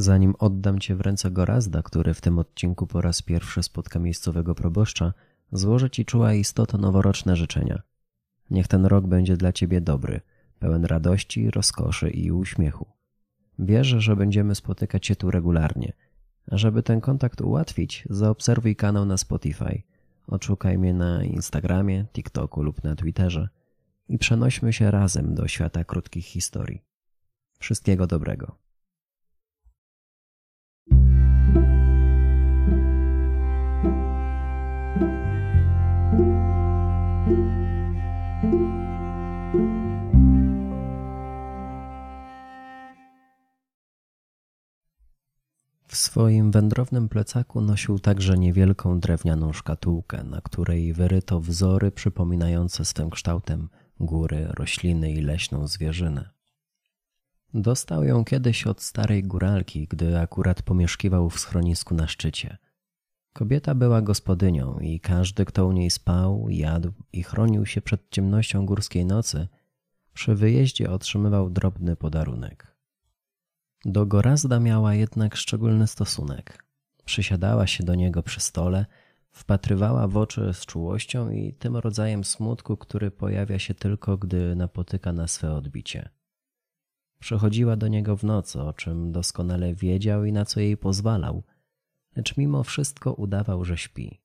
Zanim oddam cię w ręce Gorazda, który w tym odcinku po raz pierwszy spotka miejscowego proboszcza, złożę ci czuła istota noworoczne życzenia. Niech ten rok będzie dla ciebie dobry, pełen radości, rozkoszy i uśmiechu. Wierzę, że będziemy spotykać się tu regularnie. A żeby ten kontakt ułatwić, zaobserwuj kanał na Spotify. Odszukaj mnie na Instagramie, TikToku lub na Twitterze i przenośmy się razem do świata krótkich historii. Wszystkiego dobrego. Swoim wędrownym plecaku nosił także niewielką drewnianą szkatułkę, na której wyryto wzory przypominające swym kształtem góry, rośliny i leśną zwierzynę. Dostał ją kiedyś od starej góralki, gdy akurat pomieszkiwał w schronisku na szczycie. Kobieta była gospodynią i każdy, kto u niej spał, jadł i chronił się przed ciemnością górskiej nocy, przy wyjeździe otrzymywał drobny podarunek. Do Gorazda miała jednak szczególny stosunek. Przysiadała się do niego przy stole, wpatrywała w oczy z czułością i tym rodzajem smutku, który pojawia się tylko, gdy napotyka na swe odbicie. Przychodziła do niego w nocy, o czym doskonale wiedział i na co jej pozwalał, lecz mimo wszystko udawał, że śpi.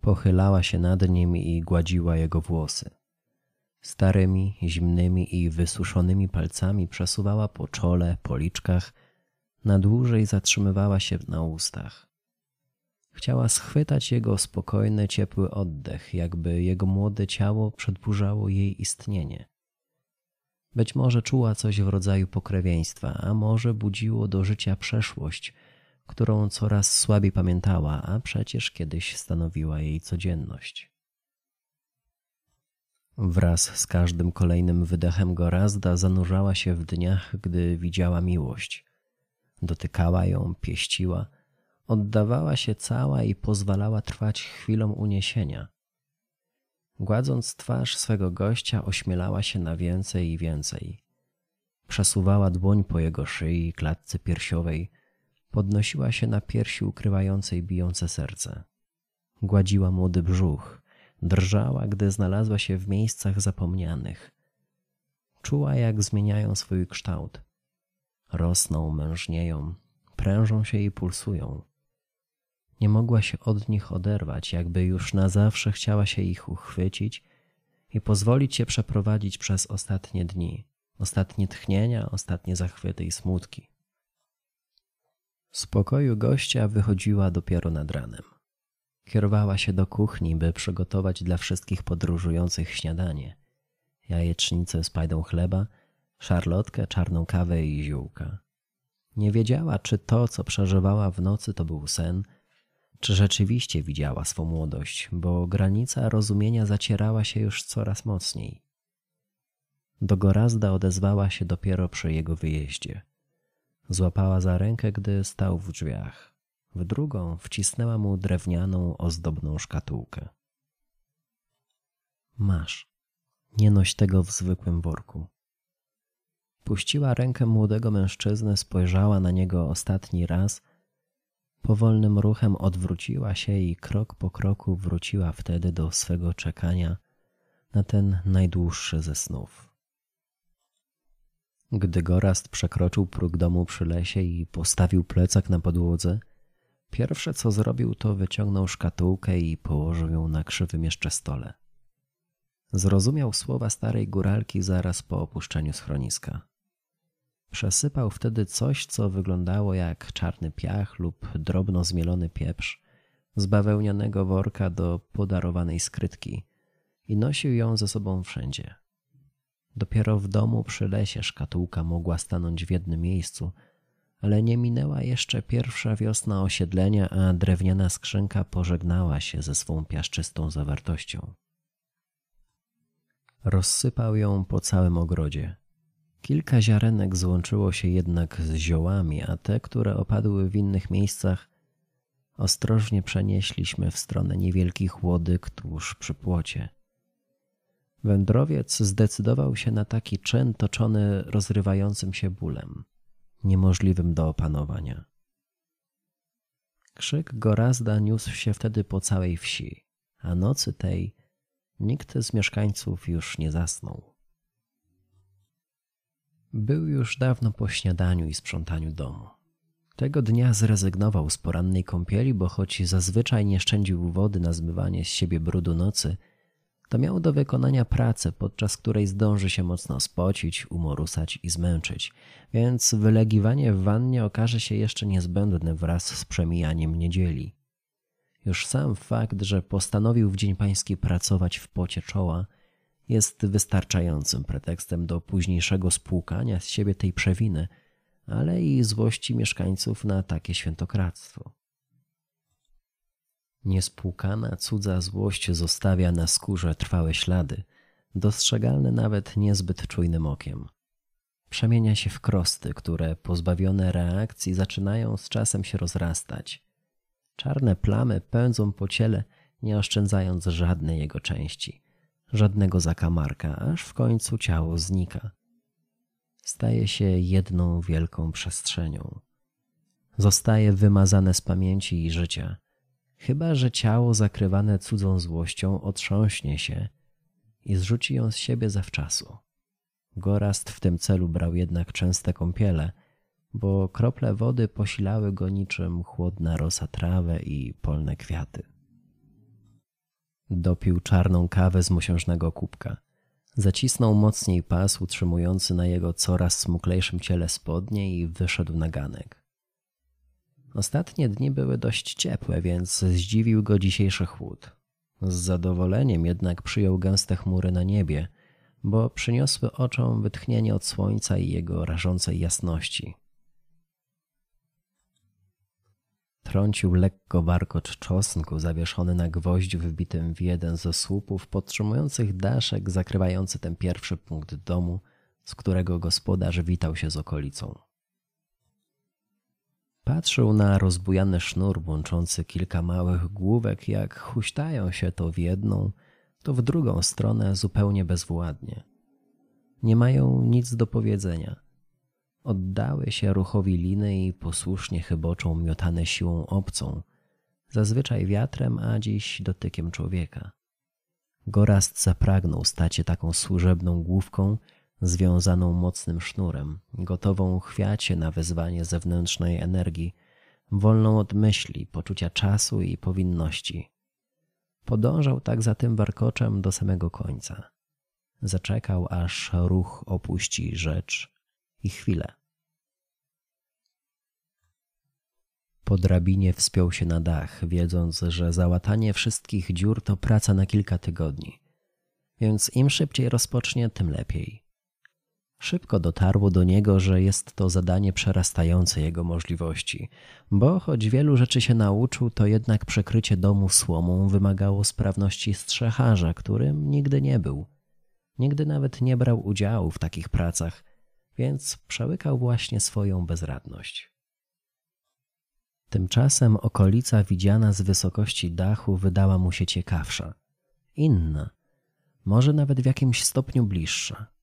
Pochylała się nad nim i gładziła jego włosy. Starymi, zimnymi i wysuszonymi palcami przesuwała po czole, policzkach, na dłużej zatrzymywała się na ustach. Chciała schwytać jego spokojny, ciepły oddech, jakby jego młode ciało przedburzało jej istnienie. Być może czuła coś w rodzaju pokrewieństwa, a może budziło do życia przeszłość, którą coraz słabiej pamiętała, a przecież kiedyś stanowiła jej codzienność. Wraz z każdym kolejnym wydechem Gorazda zanurzała się w dniach, gdy widziała miłość. Dotykała ją, pieściła, oddawała się cała i pozwalała trwać chwilom uniesienia. Gładząc twarz swego gościa, ośmielała się na więcej i więcej. Przesuwała dłoń po jego szyi, klatce piersiowej, podnosiła się na piersi ukrywającej bijące serce. Gładziła młody brzuch, drżała, gdy znalazła się w miejscach zapomnianych. Czuła, jak zmieniają swój kształt. Rosną, mężnieją, prężą się i pulsują. Nie mogła się od nich oderwać, jakby już na zawsze chciała się ich uchwycić i pozwolić się przeprowadzić przez ostatnie dni, ostatnie tchnienia, ostatnie zachwyty i smutki. Z pokoju gościa wychodziła dopiero nad ranem. Kierowała się do kuchni, by przygotować dla wszystkich podróżujących śniadanie. Jajecznicę z pajdą chleba, szarlotkę, czarną kawę i ziółka. Nie wiedziała, czy to, co przeżywała w nocy, to był sen, czy rzeczywiście widziała swą młodość, bo granica rozumienia zacierała się już coraz mocniej. Do Gorazda odezwała się dopiero przy jego wyjeździe. Złapała za rękę, gdy stał w drzwiach. W drugą wcisnęła mu drewnianą, ozdobną szkatułkę. Masz, nie noś tego w zwykłym worku. Puściła rękę młodego mężczyzny, spojrzała na niego ostatni raz, powolnym ruchem odwróciła się i krok po kroku wróciła wtedy do swego czekania na ten najdłuższy ze snów. Gdy Gorast przekroczył próg domu przy lesie i postawił plecak na podłodze, pierwsze co zrobił to wyciągnął szkatułkę i położył ją na krzywym jeszcze stole. Zrozumiał słowa starej góralki zaraz po opuszczeniu schroniska. Przesypał wtedy coś, co wyglądało jak czarny piach lub drobno zmielony pieprz z bawełnianego worka do podarowanej skrytki i nosił ją ze sobą wszędzie. Dopiero w domu przy lesie szkatułka mogła stanąć w jednym miejscu, ale nie minęła jeszcze pierwsza wiosna osiedlenia, a drewniana skrzynka pożegnała się ze swą piaszczystą zawartością. Rozsypał ją po całym ogrodzie. Kilka ziarenek złączyło się jednak z ziołami, a te, które opadły w innych miejscach, ostrożnie przenieśliśmy w stronę niewielkich łodyg tuż przy płocie. Wędrowiec zdecydował się na taki czyn toczony rozrywającym się bólem. Niemożliwym do opanowania. Krzyk Gorazda niósł się wtedy po całej wsi, a nocy tej nikt z mieszkańców już nie zasnął. Był już dawno po śniadaniu i sprzątaniu domu. Tego dnia zrezygnował z porannej kąpieli, bo choć zazwyczaj nie szczędził wody na zmywanie z siebie brudu nocy, to miał do wykonania pracę, podczas której zdąży się mocno spocić, umorusać i zmęczyć, więc wylegiwanie w wannie okaże się jeszcze niezbędne wraz z przemijaniem niedzieli. Już sam fakt, że postanowił w Dzień Pański pracować w pocie czoła, jest wystarczającym pretekstem do późniejszego spłukania z siebie tej przewiny, ale i złości mieszkańców na takie świętokradztwo. Niespłukana cudza złość zostawia na skórze trwałe ślady, dostrzegalne nawet niezbyt czujnym okiem. Przemienia się w krosty, które pozbawione reakcji zaczynają z czasem się rozrastać. Czarne plamy pędzą po ciele, nie oszczędzając żadnej jego części, żadnego zakamarka, aż w końcu ciało znika. Staje się jedną wielką przestrzenią. Zostaje wymazane z pamięci i życia – chyba że ciało zakrywane cudzą złością otrząśnie się i zrzuci ją z siebie zawczasu. Gorast w tym celu brał jednak częste kąpiele, bo krople wody posilały go niczym chłodna rosa trawę i polne kwiaty. Dopił czarną kawę z mosiężnego kubka. Zacisnął mocniej pas utrzymujący na jego coraz smuklejszym ciele spodnie i wyszedł na ganek. Ostatnie dni były dość ciepłe, więc zdziwił go dzisiejszy chłód. Z zadowoleniem jednak przyjął gęste chmury na niebie, bo przyniosły oczom wytchnienie od słońca i jego rażącej jasności. Trącił lekko warkocz czosnku zawieszony na gwoździu wbitym w jeden ze słupów podtrzymujących daszek zakrywający ten pierwszy punkt domu, z którego gospodarz witał się z okolicą. Patrzył na rozbujany sznur łączący kilka małych główek, jak huśtają się to w jedną, to w drugą stronę zupełnie bezwładnie. Nie mają nic do powiedzenia. Oddały się ruchowi liny i posłusznie chyboczą miotane siłą obcą, zazwyczaj wiatrem, a dziś dotykiem człowieka. Gorast zapragnął stać się taką służebną główką, związaną mocnym sznurem, gotową chwiacie na wezwanie zewnętrznej energii, wolną od myśli, poczucia czasu i powinności. Podążał tak za tym warkoczem do samego końca. Zaczekał, aż ruch opuści rzecz i chwilę. Po drabinie wspiął się na dach, wiedząc, że załatanie wszystkich dziur to praca na kilka tygodni. Więc im szybciej rozpocznie, tym lepiej. Szybko dotarło do niego, że jest to zadanie przerastające jego możliwości, bo choć wielu rzeczy się nauczył, to jednak przekrycie domu słomą wymagało sprawności strzecharza, którym nigdy nie był. Nigdy nawet nie brał udziału w takich pracach, więc przełykał właśnie swoją bezradność. Tymczasem okolica widziana z wysokości dachu wydała mu się ciekawsza, inna, może nawet w jakimś stopniu bliższa.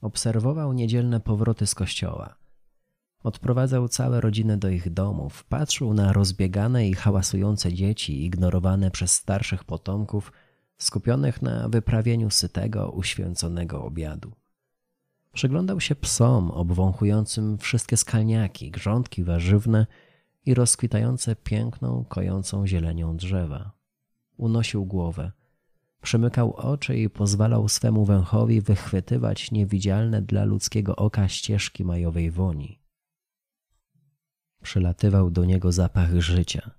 Obserwował niedzielne powroty z kościoła. Odprowadzał całe rodziny do ich domów, patrzył na rozbiegane i hałasujące dzieci ignorowane przez starszych potomków, skupionych na wyprawieniu sytego, uświęconego obiadu. Przyglądał się psom obwąchującym wszystkie skalniaki, grządki warzywne i rozkwitające piękną, kojącą zielenią drzewa. Unosił głowę – Przymykał oczy i pozwalał swemu węchowi wychwytywać niewidzialne dla ludzkiego oka ścieżki majowej woni. Przylatywał do niego zapach życia.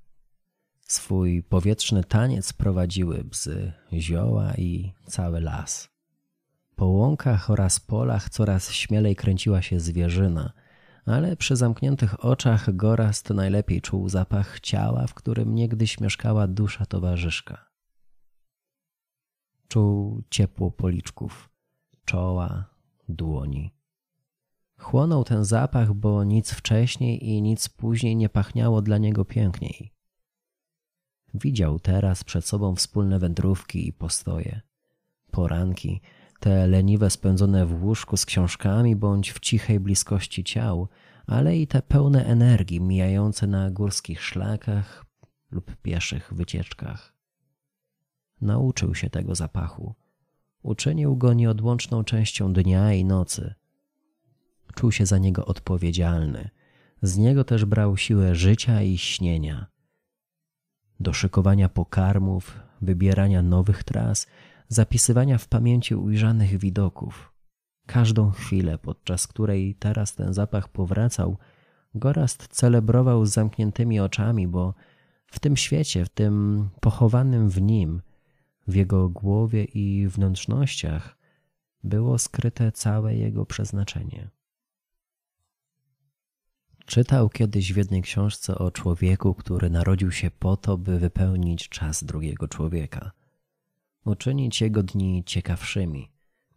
Swój powietrzny taniec prowadziły bzy, zioła i cały las. Po łąkach oraz polach coraz śmielej kręciła się zwierzyna, ale przy zamkniętych oczach Gorast najlepiej czuł zapach ciała, w którym niegdyś mieszkała dusza towarzyszka. Czuł ciepło policzków, czoła, dłoni. Chłonął ten zapach, bo nic wcześniej i nic później nie pachniało dla niego piękniej. Widział teraz przed sobą wspólne wędrówki i postoje, poranki, te leniwe spędzone w łóżku z książkami bądź w cichej bliskości ciał, ale i te pełne energii mijające na górskich szlakach lub pieszych wycieczkach. Nauczył się tego zapachu. Uczynił go nieodłączną częścią dnia i nocy. Czuł się za niego odpowiedzialny. Z niego też brał siłę życia i śnienia. Do szykowania pokarmów, wybierania nowych tras, zapisywania w pamięci ujrzanych widoków. Każdą chwilę, podczas której teraz ten zapach powracał, Gorast celebrował z zamkniętymi oczami, bo w tym świecie, w tym pochowanym w nim, w jego głowie i wnętrznościach było skryte całe jego przeznaczenie. Czytał kiedyś w jednej książce o człowieku, który narodził się po to, by wypełnić czas drugiego człowieka, uczynić jego dni ciekawszymi,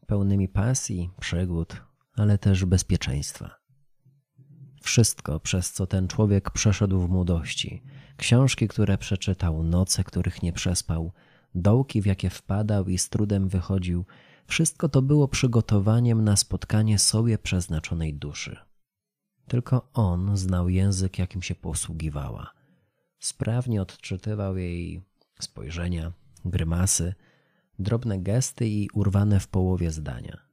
pełnymi pasji, przygód, ale też bezpieczeństwa. Wszystko, przez co ten człowiek przeszedł w młodości, książki, które przeczytał, noce, których nie przespał, dołki, w jakie wpadał i z trudem wychodził, wszystko to było przygotowaniem na spotkanie sobie przeznaczonej duszy. Tylko on znał język, jakim się posługiwała. Sprawnie odczytywał jej spojrzenia, grymasy, drobne gesty i urwane w połowie zdania.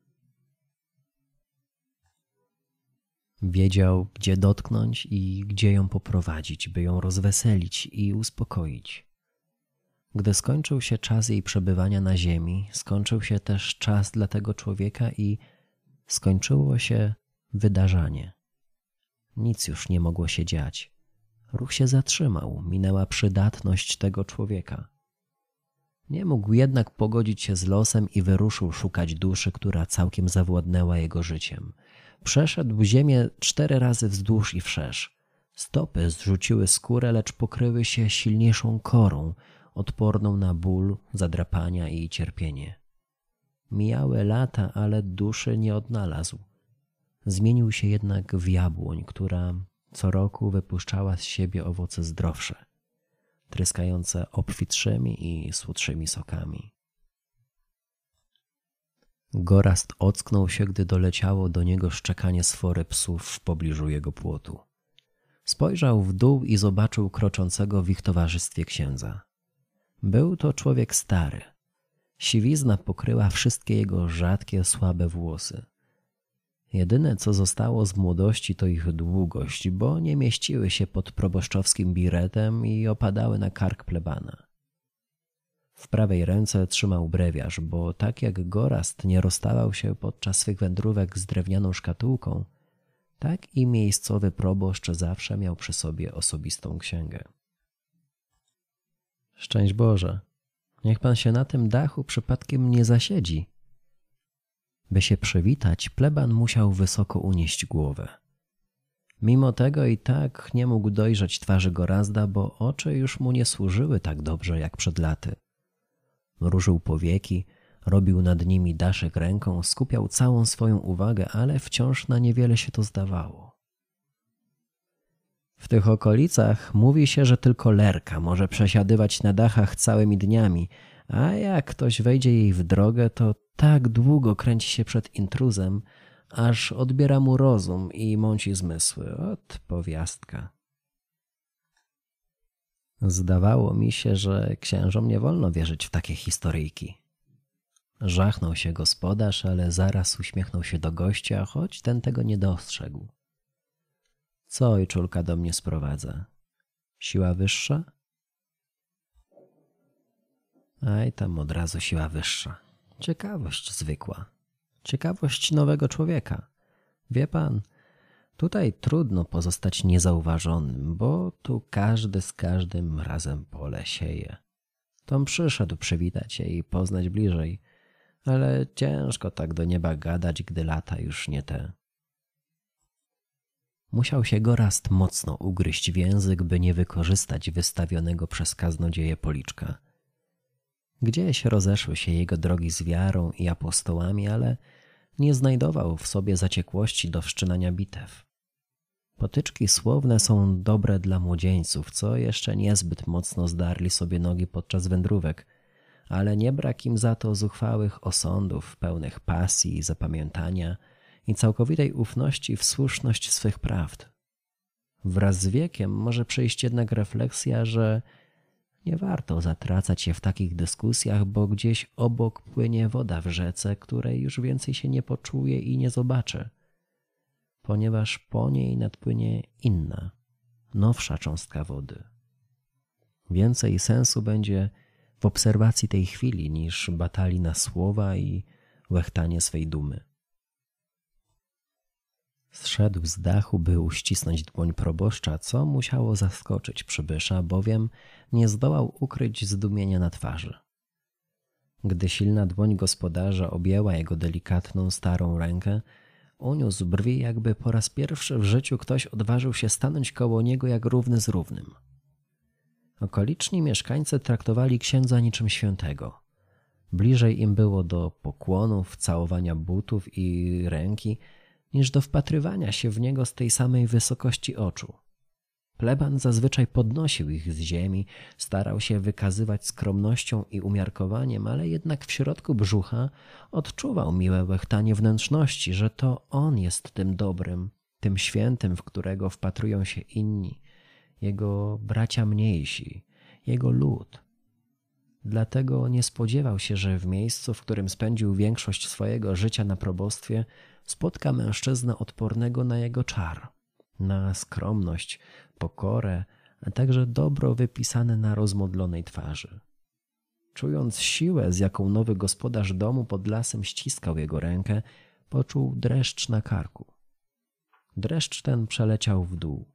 Wiedział, gdzie dotknąć i gdzie ją poprowadzić, by ją rozweselić i uspokoić. Gdy skończył się czas jej przebywania na ziemi, skończył się też czas dla tego człowieka i skończyło się wydarzenie. Nic już nie mogło się dziać. Ruch się zatrzymał, minęła przydatność tego człowieka. Nie mógł jednak pogodzić się z losem i wyruszył szukać duszy, która całkiem zawładnęła jego życiem. Przeszedł ziemię cztery razy wzdłuż i wszerz. Stopy zrzuciły skórę, lecz pokryły się silniejszą korą, odporną na ból, zadrapania i cierpienie. Mijały lata, ale duszy nie odnalazł. Zmienił się jednak w jabłoń, która co roku wypuszczała z siebie owoce zdrowsze, tryskające obfitszymi i słodszymi sokami. Gorast ocknął się, gdy doleciało do niego szczekanie sfory psów w pobliżu jego płotu. Spojrzał w dół i zobaczył kroczącego w ich towarzystwie księdza. Był to człowiek stary. Siwizna pokryła wszystkie jego rzadkie, słabe włosy. Jedyne, co zostało z młodości, to ich długość, bo nie mieściły się pod proboszczowskim biretem i opadały na kark plebana. W prawej ręce trzymał brewiarz, bo tak jak Gorast nie rozstawał się podczas swych wędrówek z drewnianą szkatułką, tak i miejscowy proboszcz zawsze miał przy sobie osobistą księgę. Szczęść Boże, niech pan się na tym dachu przypadkiem nie zasiedzi. By się przywitać, pleban musiał wysoko unieść głowę. Mimo tego i tak nie mógł dojrzeć twarzy Gorazda, bo oczy już mu nie służyły tak dobrze jak przed laty. Mrużył powieki, robił nad nimi daszek ręką, skupiał całą swoją uwagę, ale wciąż na niewiele się to zdawało. W tych okolicach mówi się, że tylko lerka może przesiadywać na dachach całymi dniami, a jak ktoś wejdzie jej w drogę, to tak długo kręci się przed intruzem, aż odbiera mu rozum i mąci zmysły. Ot powiastka. Zdawało mi się, że księżom nie wolno wierzyć w takie historyjki. Żachnął się gospodarz, ale zaraz uśmiechnął się do gościa, choć ten tego nie dostrzegł. Co ojczulka do mnie sprowadza? Siła wyższa? Aj, tam od razu siła wyższa. Ciekawość zwykła. Ciekawość nowego człowieka. Wie pan, tutaj trudno pozostać niezauważonym, bo tu każdy z każdym razem pole sieje. Tom przyszedł przywitać się i poznać bliżej, ale ciężko tak do nieba gadać, gdy lata już nie te. Musiał się Gorast mocno ugryźć w język, by nie wykorzystać wystawionego przez kaznodzieje policzka. Gdzieś rozeszły się jego drogi z wiarą i apostołami, ale nie znajdował w sobie zaciekłości do wszczynania bitew. Potyczki słowne są dobre dla młodzieńców, co jeszcze niezbyt mocno zdarli sobie nogi podczas wędrówek, ale nie brak im za to zuchwałych osądów, pełnych pasji i zapamiętania i całkowitej ufności w słuszność swych prawd. Wraz z wiekiem może przyjść jednak refleksja, że nie warto zatracać się w takich dyskusjach, bo gdzieś obok płynie woda w rzece, której już więcej się nie poczuje i nie zobaczy, ponieważ po niej nadpłynie inna, nowsza cząstka wody. Więcej sensu będzie w obserwacji tej chwili niż batalii na słowa i łechtanie swej dumy. Zszedł z dachu, by uścisnąć dłoń proboszcza, co musiało zaskoczyć przybysza, bowiem nie zdołał ukryć zdumienia na twarzy. Gdy silna dłoń gospodarza objęła jego delikatną, starą rękę, uniósł brwi, jakby po raz pierwszy w życiu ktoś odważył się stanąć koło niego jak równy z równym. Okoliczni mieszkańcy traktowali księdza niczym świętego. Bliżej im było do pokłonów, całowania butów i ręki, niż do wpatrywania się w niego z tej samej wysokości oczu. Pleban zazwyczaj podnosił ich z ziemi, starał się wykazywać skromnością i umiarkowaniem, ale jednak w środku brzucha odczuwał miłe łechtanie wnętrzności, że to on jest tym dobrym, tym świętym, w którego wpatrują się inni, jego bracia mniejsi, jego lud. Dlatego nie spodziewał się, że w miejscu, w którym spędził większość swojego życia na probostwie, spotka mężczyznę odpornego na jego czar, na skromność, pokorę, a także dobro wypisane na rozmodlonej twarzy. Czując siłę, z jaką nowy gospodarz domu pod lasem ściskał jego rękę, poczuł dreszcz na karku. Dreszcz ten przeleciał w dół,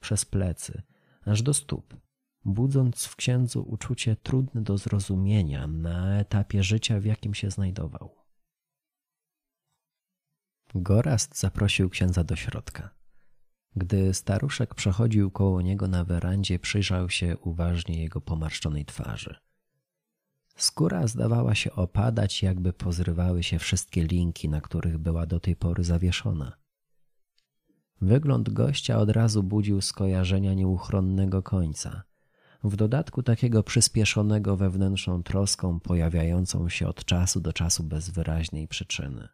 przez plecy, aż do stóp, budząc w księdzu uczucie trudne do zrozumienia na etapie życia, w jakim się znajdował. Gorast zaprosił księdza do środka. Gdy staruszek przechodził koło niego na werandzie, przyjrzał się uważnie jego pomarszczonej twarzy. Skóra zdawała się opadać, jakby pozrywały się wszystkie linki, na których była do tej pory zawieszona. Wygląd gościa od razu budził skojarzenia nieuchronnego końca. W dodatku takiego przyspieszonego wewnętrzną troską, pojawiającą się od czasu do czasu bez wyraźnej przyczyny.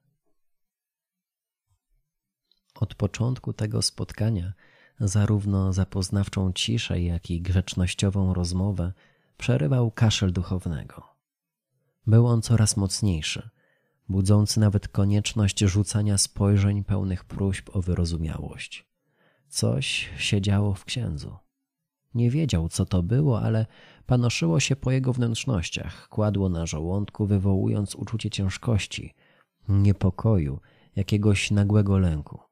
Od początku tego spotkania zarówno zapoznawczą ciszę, jak i grzecznościową rozmowę przerywał kaszel duchownego. Był on coraz mocniejszy, budzący nawet konieczność rzucania spojrzeń pełnych próśb o wyrozumiałość. Coś się działo w księdzu. Nie wiedział, co to było, ale panoszyło się po jego wnętrznościach, kładło na żołądku, wywołując uczucie ciężkości, niepokoju, jakiegoś nagłego lęku.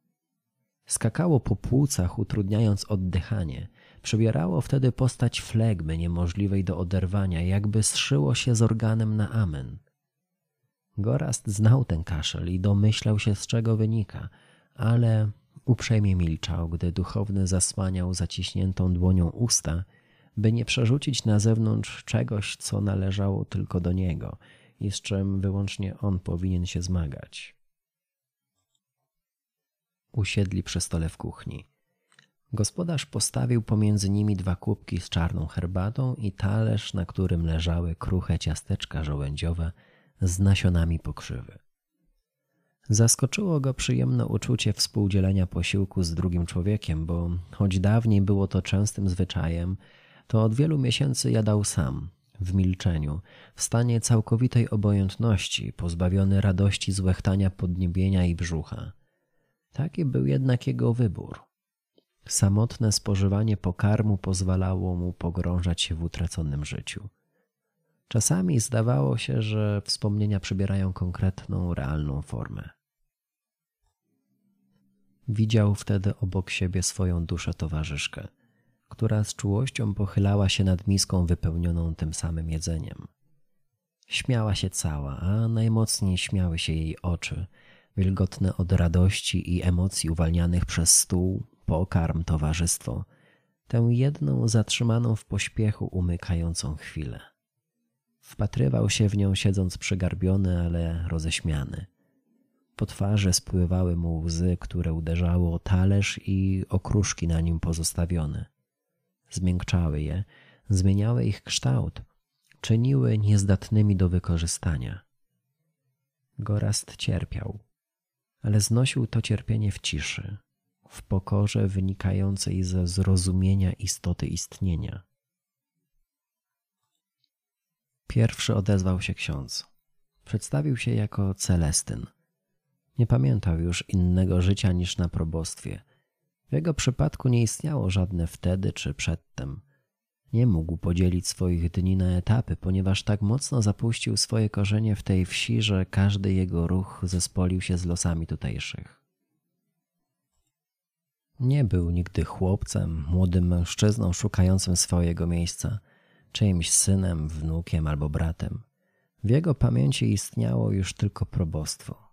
Skakało po płucach, utrudniając oddychanie. Przybierało wtedy postać flegmy niemożliwej do oderwania, jakby zszyło się z organem na amen. Gorast znał ten kaszel i domyślał się, z czego wynika, ale uprzejmie milczał, gdy duchowny zasłaniał zaciśniętą dłonią usta, by nie przerzucić na zewnątrz czegoś, co należało tylko do niego i z czym wyłącznie on powinien się zmagać. Usiedli przy stole w kuchni. Gospodarz postawił pomiędzy nimi dwa kubki z czarną herbatą i talerz, na którym leżały kruche ciasteczka żołędziowe z nasionami pokrzywy. Zaskoczyło go przyjemne uczucie współdzielenia posiłku z drugim człowiekiem, bo choć dawniej było to częstym zwyczajem, to od wielu miesięcy jadał sam, w milczeniu, w stanie całkowitej obojętności, pozbawiony radości z łechtania podniebienia i brzucha. Taki był jednak jego wybór. Samotne spożywanie pokarmu pozwalało mu pogrążać się w utraconym życiu. Czasami zdawało się, że wspomnienia przybierają konkretną, realną formę. Widział wtedy obok siebie swoją duszę towarzyszkę, która z czułością pochylała się nad miską wypełnioną tym samym jedzeniem. Śmiała się cała, a najmocniej śmiały się jej oczy, wilgotne od radości i emocji uwalnianych przez stół, pokarm, towarzystwo, tę jedną zatrzymaną w pośpiechu umykającą chwilę. Wpatrywał się w nią siedząc przygarbiony, ale roześmiany. Po twarzy spływały mu łzy, które uderzały o talerz i okruszki na nim pozostawione. Zmiękczały je, zmieniały ich kształt, czyniły niezdatnymi do wykorzystania. Gorast cierpiał. Ale znosił to cierpienie w ciszy, w pokorze wynikającej ze zrozumienia istoty istnienia. Pierwszy odezwał się ksiądz. Przedstawił się jako Celestyn. Nie pamiętał już innego życia niż na probostwie. W jego przypadku nie istniało żadne wtedy czy przedtem. Nie mógł podzielić swoich dni na etapy, ponieważ tak mocno zapuścił swoje korzenie w tej wsi, że każdy jego ruch zespolił się z losami tutejszych. Nie był nigdy chłopcem, młodym mężczyzną szukającym swojego miejsca, czyimś synem, wnukiem albo bratem. W jego pamięci istniało już tylko probostwo.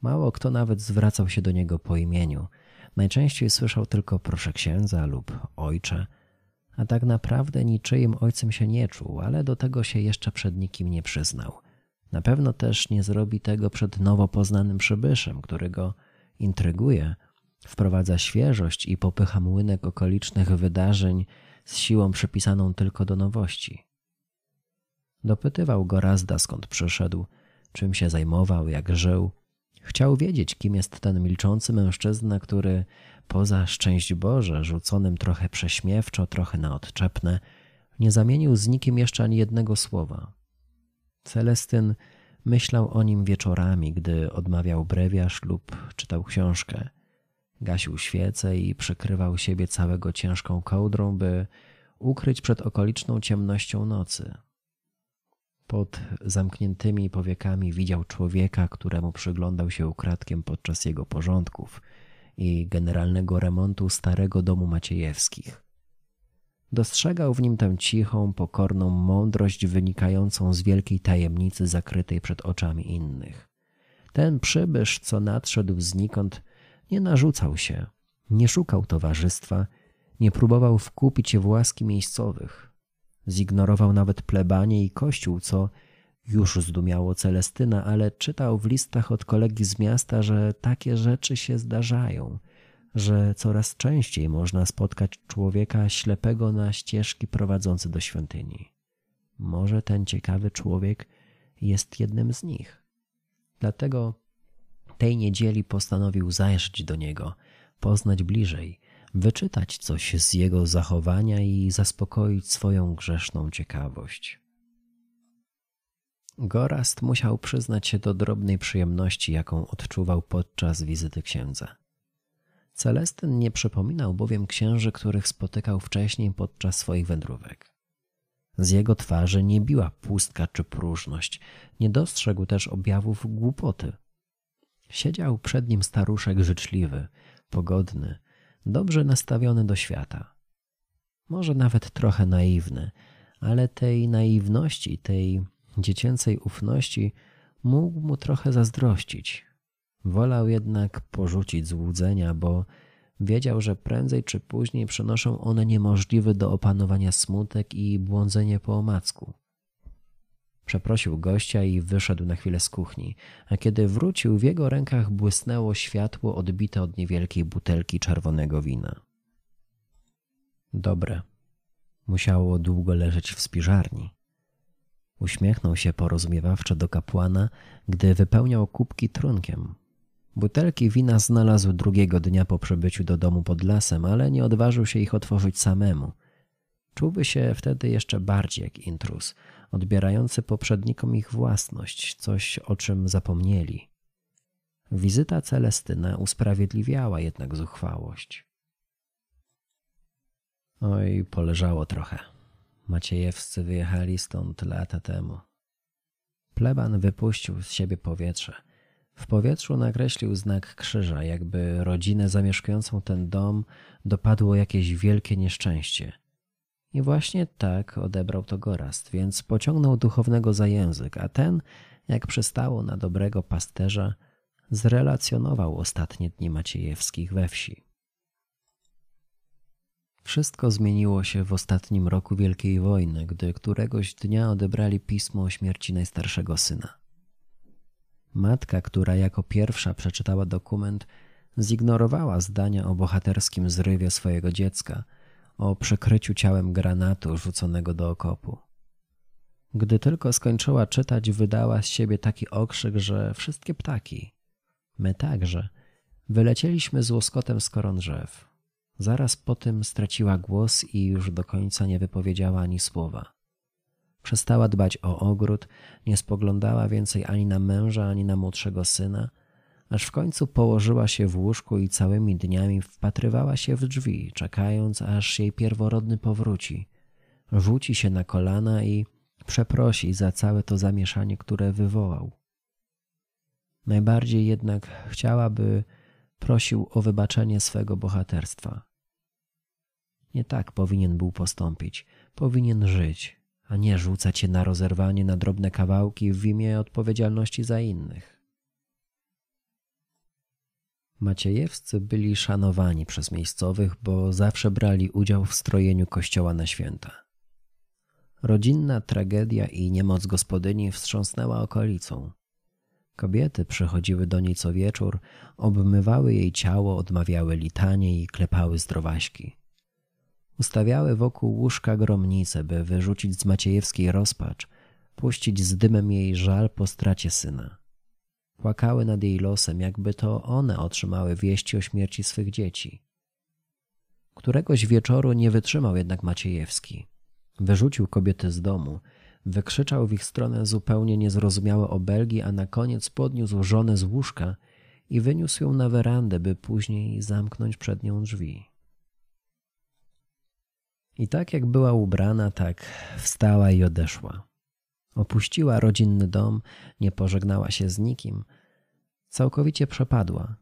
Mało kto nawet zwracał się do niego po imieniu. Najczęściej słyszał tylko proszę księdza lub ojcze, a tak naprawdę niczyim ojcem się nie czuł, ale do tego się jeszcze przed nikim nie przyznał. Na pewno też nie zrobi tego przed nowo poznanym przybyszem, który go intryguje, wprowadza świeżość i popycha młynek okolicznych wydarzeń z siłą przypisaną tylko do nowości. Dopytywał go Razda skąd przyszedł, czym się zajmował, jak żył. Chciał wiedzieć, kim jest ten milczący mężczyzna, który poza szczęść Boże, rzuconym trochę prześmiewczo, trochę na odczepne, nie zamienił z nikim jeszcze ani jednego słowa. Celestyn myślał o nim wieczorami, gdy odmawiał brewiarz lub czytał książkę. Gasił świecę i przykrywał siebie całego ciężką kołdrą, by ukryć przed okoliczną ciemnością nocy. Pod zamkniętymi powiekami widział człowieka, któremu przyglądał się ukradkiem podczas jego porządków i generalnego remontu starego domu Maciejewskich. Dostrzegał w nim tę cichą, pokorną mądrość wynikającą z wielkiej tajemnicy zakrytej przed oczami innych. Ten przybysz, co nadszedł znikąd, nie narzucał się, nie szukał towarzystwa, nie próbował wkupić się w łaski miejscowych, Zignorował nawet plebanie i kościół, co już zdumiało Celestyna, ale czytał w listach od kolegi z miasta, że takie rzeczy się zdarzają, że coraz częściej można spotkać człowieka ślepego na ścieżki prowadzące do świątyni. Może ten ciekawy człowiek jest jednym z nich. Dlatego tej niedzieli postanowił zajrzeć do niego, poznać bliżej, wyczytać coś z jego zachowania i zaspokoić swoją grzeszną ciekawość. Gorast musiał przyznać się do drobnej przyjemności, jaką odczuwał podczas wizyty księdza. Celestyn nie przypominał bowiem księży, których spotykał wcześniej podczas swoich wędrówek. Z jego twarzy nie biła pustka czy próżność, nie dostrzegł też objawów głupoty. Siedział przed nim staruszek życzliwy, pogodny, dobrze nastawiony do świata. Może nawet trochę naiwny, ale tej naiwności, tej dziecięcej ufności mógł mu trochę zazdrościć. Wolał jednak porzucić złudzenia, bo wiedział, że prędzej czy później przynoszą one niemożliwy do opanowania smutek i błądzenie po omacku. Przeprosił gościa i wyszedł na chwilę z kuchni, a kiedy wrócił, w jego rękach błysnęło światło odbite od niewielkiej butelki czerwonego wina. Dobre. Musiało długo leżeć w spiżarni. Uśmiechnął się porozumiewawczo do kapłana, gdy wypełniał kubki trunkiem. Butelki wina znalazł drugiego dnia po przybyciu do domu pod lasem, ale nie odważył się ich otworzyć samemu. Czułby się wtedy jeszcze bardziej jak intrus, odbierający poprzednikom ich własność, coś o czym zapomnieli. Wizyta Celestyna usprawiedliwiała jednak zuchwałość. Oj, poleżało trochę. Maciejewscy wyjechali stąd lata temu. Pleban wypuścił z siebie powietrze. W powietrzu nakreślił znak krzyża, jakby rodzinę zamieszkującą ten dom dopadło jakieś wielkie nieszczęście – i właśnie tak odebrał to Gorast, więc pociągnął duchownego za język, a ten, jak przystało na dobrego pasterza, zrelacjonował ostatnie dni Maciejewskich we wsi. Wszystko zmieniło się w ostatnim roku Wielkiej Wojny, gdy któregoś dnia odebrali pismo o śmierci najstarszego syna. Matka, która jako pierwsza przeczytała dokument, zignorowała zdania o bohaterskim zrywie swojego dziecka – o przykryciu ciałem granatu rzuconego do okopu. Gdy tylko skończyła czytać, wydała z siebie taki okrzyk, że wszystkie ptaki, My także. Wylecieliśmy z łoskotem z koron drzew. Zaraz po tym straciła głos i już do końca nie wypowiedziała ani słowa. Przestała dbać o ogród, nie spoglądała więcej ani na męża, ani na młodszego syna, aż w końcu położyła się w łóżku i całymi dniami wpatrywała się w drzwi, czekając, aż jej pierworodny powróci. Rzuci się na kolana i przeprosi za całe to zamieszanie, które wywołał. Najbardziej jednak chciałaby prosił o wybaczenie swego bohaterstwa. Nie tak powinien był postąpić, powinien żyć, a nie rzucać się na rozerwanie na drobne kawałki w imię odpowiedzialności za innych. Maciejewscy byli szanowani przez miejscowych, bo zawsze brali udział w strojeniu kościoła na święta. Rodzinna tragedia i niemoc gospodyni wstrząsnęła okolicą. Kobiety przychodziły do niej co wieczór, obmywały jej ciało, odmawiały litanie i klepały zdrowaśki. Ustawiały wokół łóżka gromnice, by wyrzucić z Maciejewskiej rozpacz, puścić z dymem jej żal po stracie syna. Płakały nad jej losem, jakby to one otrzymały wieści o śmierci swych dzieci. Któregoś wieczoru nie wytrzymał jednak Maciejewski. Wyrzucił kobiety z domu, wykrzyczał w ich stronę zupełnie niezrozumiałe obelgi, a na koniec podniósł żonę z łóżka i wyniósł ją na werandę, by później zamknąć przed nią drzwi. I tak jak była ubrana, tak wstała i odeszła. Opuściła rodzinny dom, nie pożegnała się z nikim, całkowicie przepadła.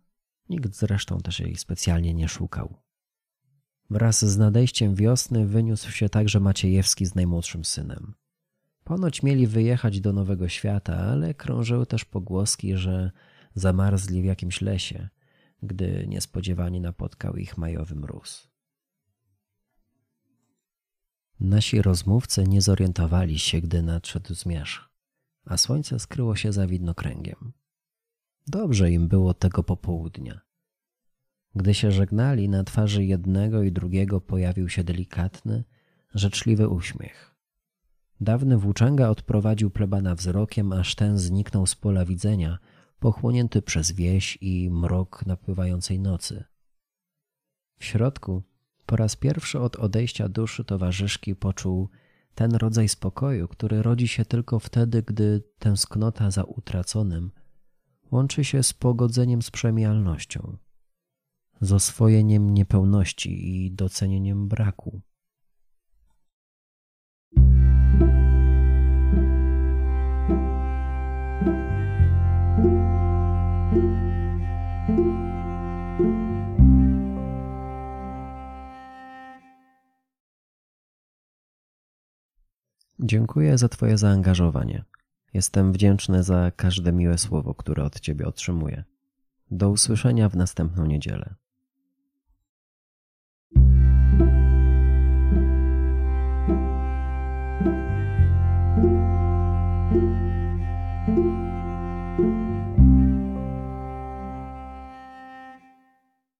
Nikt zresztą też jej specjalnie nie szukał. Wraz z nadejściem wiosny wyniósł się także Maciejewski z najmłodszym synem. Ponoć mieli wyjechać do Nowego Świata, ale krążyły też pogłoski, że zamarzli w jakimś lesie, gdy niespodziewanie napotkał ich majowy mróz. Nasi rozmówcy nie zorientowali się, gdy nadszedł zmierzch, a słońce skryło się za widnokręgiem. Dobrze im było tego popołudnia. Gdy się żegnali, na twarzy jednego i drugiego pojawił się delikatny, życzliwy uśmiech. Dawny włóczęga odprowadził plebana wzrokiem, aż ten zniknął z pola widzenia, pochłonięty przez wieś i mrok napływającej nocy. W środku, po raz pierwszy od odejścia duszy towarzyszki poczuł ten rodzaj spokoju, który rodzi się tylko wtedy, gdy tęsknota za utraconym łączy się z pogodzeniem z przemijalnością, z oswojeniem niepełności i docenieniem braku. Dziękuję za Twoje zaangażowanie. Jestem wdzięczny za każde miłe słowo, które od Ciebie otrzymuję. Do usłyszenia w następną niedzielę.